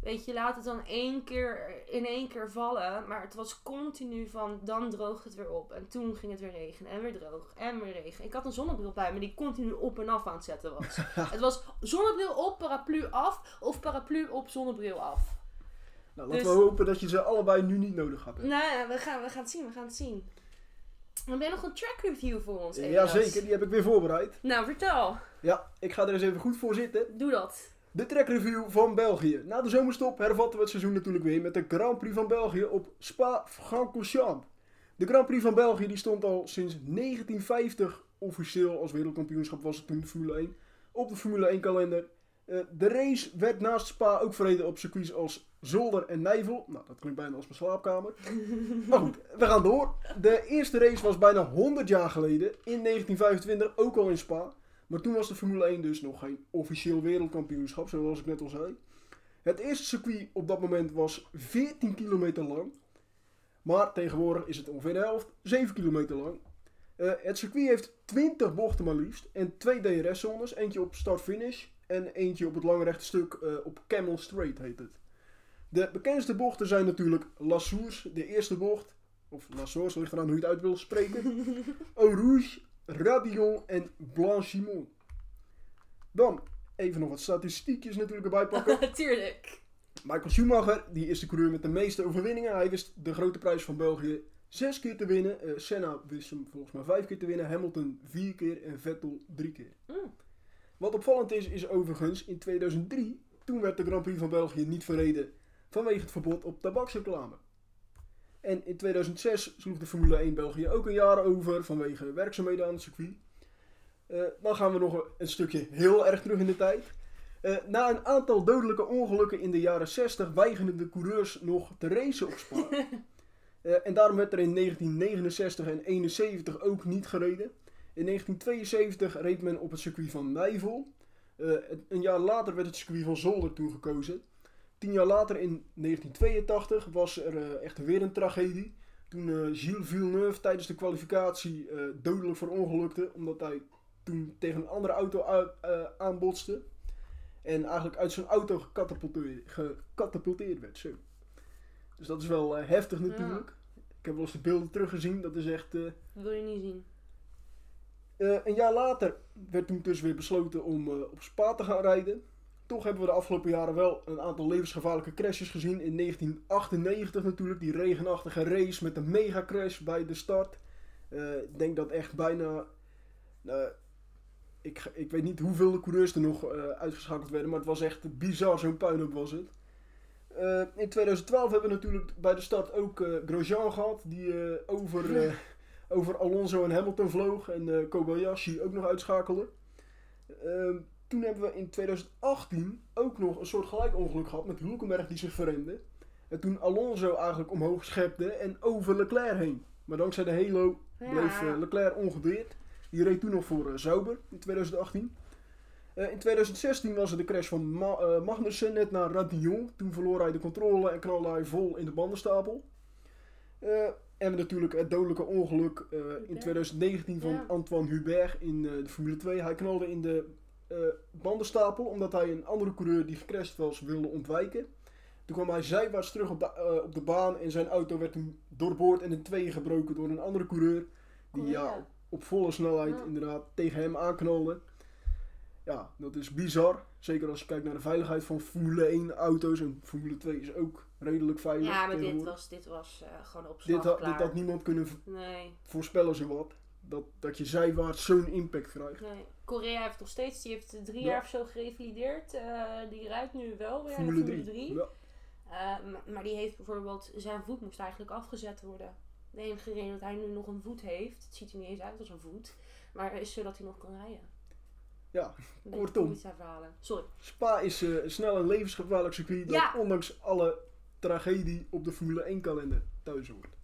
weet je, laat het dan één keer in één keer vallen. Maar het was continu van, dan droogt het weer op. En toen ging het weer regenen en weer droog en weer regen. Ik had een zonnebril bij me die continu op en af aan het zetten was. het was zonnebril op, paraplu af of paraplu op, zonnebril af. Nou, laten dus- we hopen dat je ze allebei nu niet nodig hebben. Nou we gaan, we gaan het zien, we gaan het zien. Dan ben je nog een track review voor ons, Ja, Elias? zeker. Die heb ik weer voorbereid. Nou, vertel. Ja, ik ga er eens even goed voor zitten. Doe dat. De trackreview van België. Na de zomerstop hervatten we het seizoen natuurlijk weer met de Grand Prix van België op Spa-Francorchamps. De Grand Prix van België die stond al sinds 1950 officieel als wereldkampioenschap was het toen Formule 1 op de Formule 1 kalender. Eh, de race werd naast Spa ook verreden op circuits als Zolder en Nijvel. Nou, dat klinkt bijna als mijn slaapkamer. maar goed, we gaan door. De eerste race was bijna 100 jaar geleden, in 1925, ook al in Spa. Maar toen was de Formule 1 dus nog geen officieel wereldkampioenschap, zoals ik net al zei. Het eerste circuit op dat moment was 14 kilometer lang. Maar tegenwoordig is het ongeveer de helft, 7 kilometer lang. Eh, het circuit heeft 20 bochten maar liefst en twee DRS-zones. Eentje op start-finish en eentje op het lange rechte stuk eh, op Camel Straight heet het. De bekendste bochten zijn natuurlijk La Source, de eerste bocht. Of La Source, ligt eraan hoe je het uit wil spreken. Eau Rouge, Radillon en Blanchimont. Dan even nog wat statistiekjes natuurlijk erbij pakken. Tuurlijk. Michael Schumacher, die is de coureur met de meeste overwinningen. Hij wist de grote prijs van België zes keer te winnen. Eh, Senna wist hem volgens mij vijf keer te winnen. Hamilton vier keer en Vettel drie keer. Mm. Wat opvallend is, is overigens in 2003, toen werd de Grand Prix van België niet verreden vanwege het verbod op tabaksreclame. En in 2006 sloeg de Formule 1 België ook een jaar over vanwege werkzaamheden aan het circuit. Eh, dan gaan we nog een, stukje heel erg terug in de tijd. Eh, na een aantal dodelijke ongelukken in de jaren 60 weigerden de coureurs nog te racen op Spa. Eh, en daarom werd er in 1969 en 71 ook niet gereden. In 1972 reed men op het circuit van Nijvel. Een jaar later werd het circuit van Zolder toen gekozen. Tien jaar later, in 1982, was er eh, echt weer een tragedie. Toen eh, Gilles Villeneuve tijdens de kwalificatie eh, dodelijk verongelukte. Omdat hij toen tegen een andere auto uit- aanbotste. En eigenlijk uit zijn auto gecatapulteerd, werd. Zo. Dus dat is wel heftig natuurlijk. Ik heb wel eens de beelden teruggezien. Dat is echt... Wil je niet zien. een jaar later werd toen dus weer besloten om op Spa te gaan rijden. Toch hebben we de afgelopen jaren wel een aantal levensgevaarlijke crashes gezien. In 1998 natuurlijk, die regenachtige race met een mega crash bij de start. Eh, ik denk dat echt bijna... nou, ik, ik weet niet hoeveel de coureurs er nog eh, uitgeschakeld werden, maar het was echt bizar, zo'n puinhoop was het. Eh, in 2012 hebben we natuurlijk bij de start ook eh, Grosjean gehad, die eh, over, eh, over Alonso en Hamilton vloog en eh, Kobayashi ook nog uitschakelde. Ehm, toen hebben we in 2018 ook nog een soort gelijk ongeluk gehad met Hulkenberg die zich verremde. En toen Alonso eigenlijk omhoog schepte en over Leclerc heen. Maar dankzij de halo bleef eh, Leclerc ongedeerd. Die reed toen nog voor eh, Sauber in 2018. Eh, in 2016 was er de crash van Ma eh, Magnussen net naar Radillon. Toen verloor hij de controle en knalde hij vol in de bandenstapel. Eh, en natuurlijk het dodelijke ongeluk eh, in 2019 van Ja. Antoine Hubert in eh, de Formule 2. Hij knalde in de eh, bandenstapel omdat hij een andere coureur die gecrashed was wilde ontwijken. Toen kwam hij zijwaarts terug op de, eh, op de baan en zijn auto werd doorboord en in tweeën gebroken door een andere coureur. Die Oh, ja, ja. op volle snelheid Ja. inderdaad tegen hem aanknalde. Ja, dat is bizar. Zeker als je kijkt naar de veiligheid van Formule 1 auto's. En Formule 2 is ook redelijk veilig. Ja, maar dit was, dit was eh, gewoon op dit, had, dit had niemand kunnen Nee, voorspellen zowat. Dat, dat je zijwaarts zo'n impact krijgt. nee. Korea heeft nog steeds, die heeft drie Ja. jaar of zo gerevalideerd. Eh, die rijdt nu wel weer Formule in de Formule 3. 3. Ja. Eh, ma- maar die heeft bijvoorbeeld, zijn voet moest eigenlijk afgezet worden. De enige reden dat hij nu nog een voet heeft, het ziet er niet eens uit als een voet, maar is zodat hij nog kan rijden. Ja, beetje kortom. Sorry. Spa is eh, snel een levensgevaarlijk circuit. Dat Ja. ondanks alle tragedie op de Formule 1 kalender thuis hoort.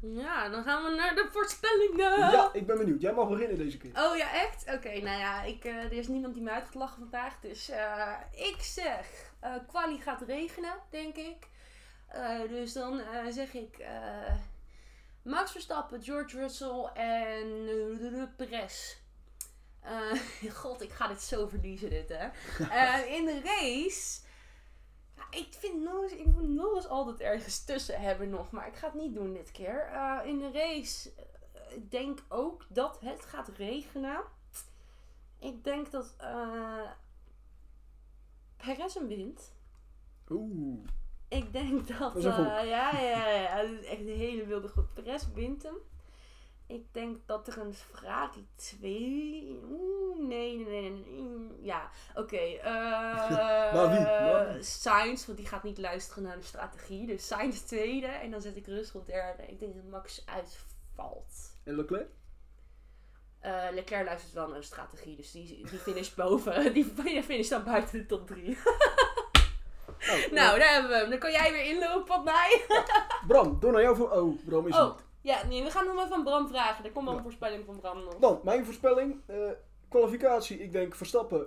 Ja, dan gaan we naar de voorspellingen. Ja, ik ben benieuwd. Jij mag beginnen deze keer. Oh ja, echt? Oké, nou ja, ik, eh, er is niemand die me uit gaat lachen vandaag. Dus eh, ik zeg, eh quali gaat regenen, denk ik. Dus dan zeg ik Max Verstappen, George Russell en uh, Perez. God, ik ga dit zo verliezen, dit hè. In de race. Ja, ik vind Norris, ik moet Norris altijd ergens tussen hebben nog, maar ik ga het niet doen dit keer. Eh, in de race, eh, ik denk ook dat het gaat regenen. Ik denk dat eh Perez hem wint. Oeh. Ik denk dat. Dat ja, ja, ja, ja. Echt een hele wilde goed. Perez wint hem. Ik denk dat er een Ferrari 2. Oeh, nee, nee, nee. Ja, oké. eh Maar wie? Maar wie? Sainz, want die gaat niet luisteren naar de strategie. Dus Sainz tweede. En dan zet ik Russell derde. Ik denk dat Max uitvalt. En Leclerc? Eh, Leclerc luistert wel naar de strategie. Dus die, die finish boven. Die finish dan buiten de top 3. Oh, nou, daar hebben we hem. Dan kan jij weer inlopen op mij. Bram, door naar jou voor... Oh, Bram is Oh, niet. Ja, nee, we gaan nog even van Bram vragen. Er komt wel een Ja. voorspelling van Bram nog. Dan, mijn voorspelling. eh, kwalificatie, ik denk Verstappen,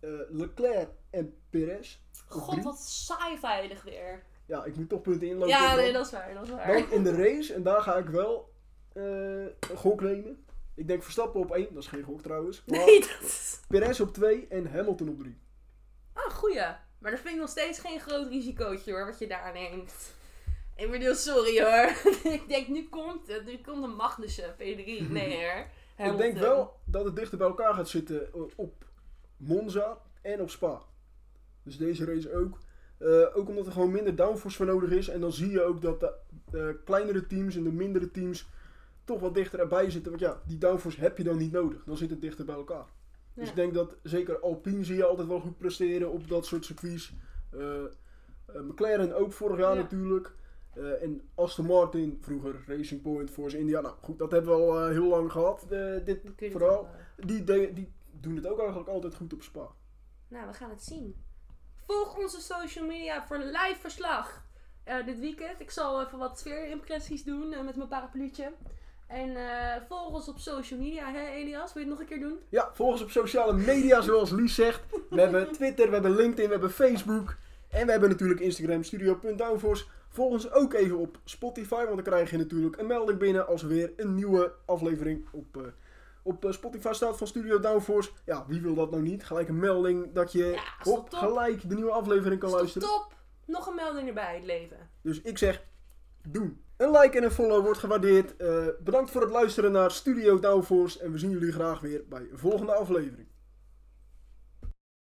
eh, Leclerc en Perez. Op God, drie. wat saai veilig weer. Ja, ik moet toch punten inlopen. Ja, nee, dat is waar, dat is waar. Dan in de race, en daar ga ik wel eh, een gok nemen. Ik denk Verstappen op 1, dat is geen gok trouwens. Maar Nee, dat is... Perez op 2 en Hamilton op 3. Ah, goeie. Maar dat vind ik nog steeds geen groot risicootje hoor, wat je daar neemt. Ik bedoel, sorry hoor. ik denk, nu komt het. Nu komt een Magnussen P3. Nee hoor. Ik denk wel dat het dichter bij elkaar gaat zitten eh, op Monza en op Spa. Dus deze race ook. Eh, ook omdat er gewoon minder downforce voor nodig is. En dan zie je ook dat de eh, kleinere teams en de mindere teams toch wat dichter erbij zitten. Want ja, die downforce heb je dan niet nodig. Dan zit het dichter bij elkaar. Dus ik denk dat zeker Alpine zie je altijd wel goed presteren op dat soort circuits. McLaren ook vorig jaar Ja. natuurlijk. Eh, en Aston Martin vroeger Racing Point, Force India. Nou goed, dat hebben we al eh, heel lang gehad. eh, dit het vooral. eh, Die, de- die doen het ook eigenlijk altijd goed op Spa. Nou, we gaan het zien. Volg onze social media voor een live verslag eh, dit weekend. Ik zal even wat sfeerimpressies doen eh, met mijn parapluutje. En eh, volg ons op social media, hè Elias? Wil je het nog een keer doen? Ja, volg ons op sociale media, zoals Lies zegt. We hebben Twitter, we hebben LinkedIn, we hebben Facebook. En we hebben natuurlijk Instagram, studio.downforce. Volg ons ook even op Spotify, want dan krijg je natuurlijk een melding binnen als er weer een nieuwe aflevering op, eh, op eh, Spotify staat van Studio Downforce. Ja, wie wil dat nou niet? Gelijk een melding dat je Ja, gelijk de nieuwe aflevering kan luisteren. top? Nog een melding erbij, het leven. Dus ik zeg, doen. Een like en een follow wordt gewaardeerd. Eh, bedankt voor het luisteren naar Studio Downforce. En we zien jullie graag weer bij een volgende aflevering.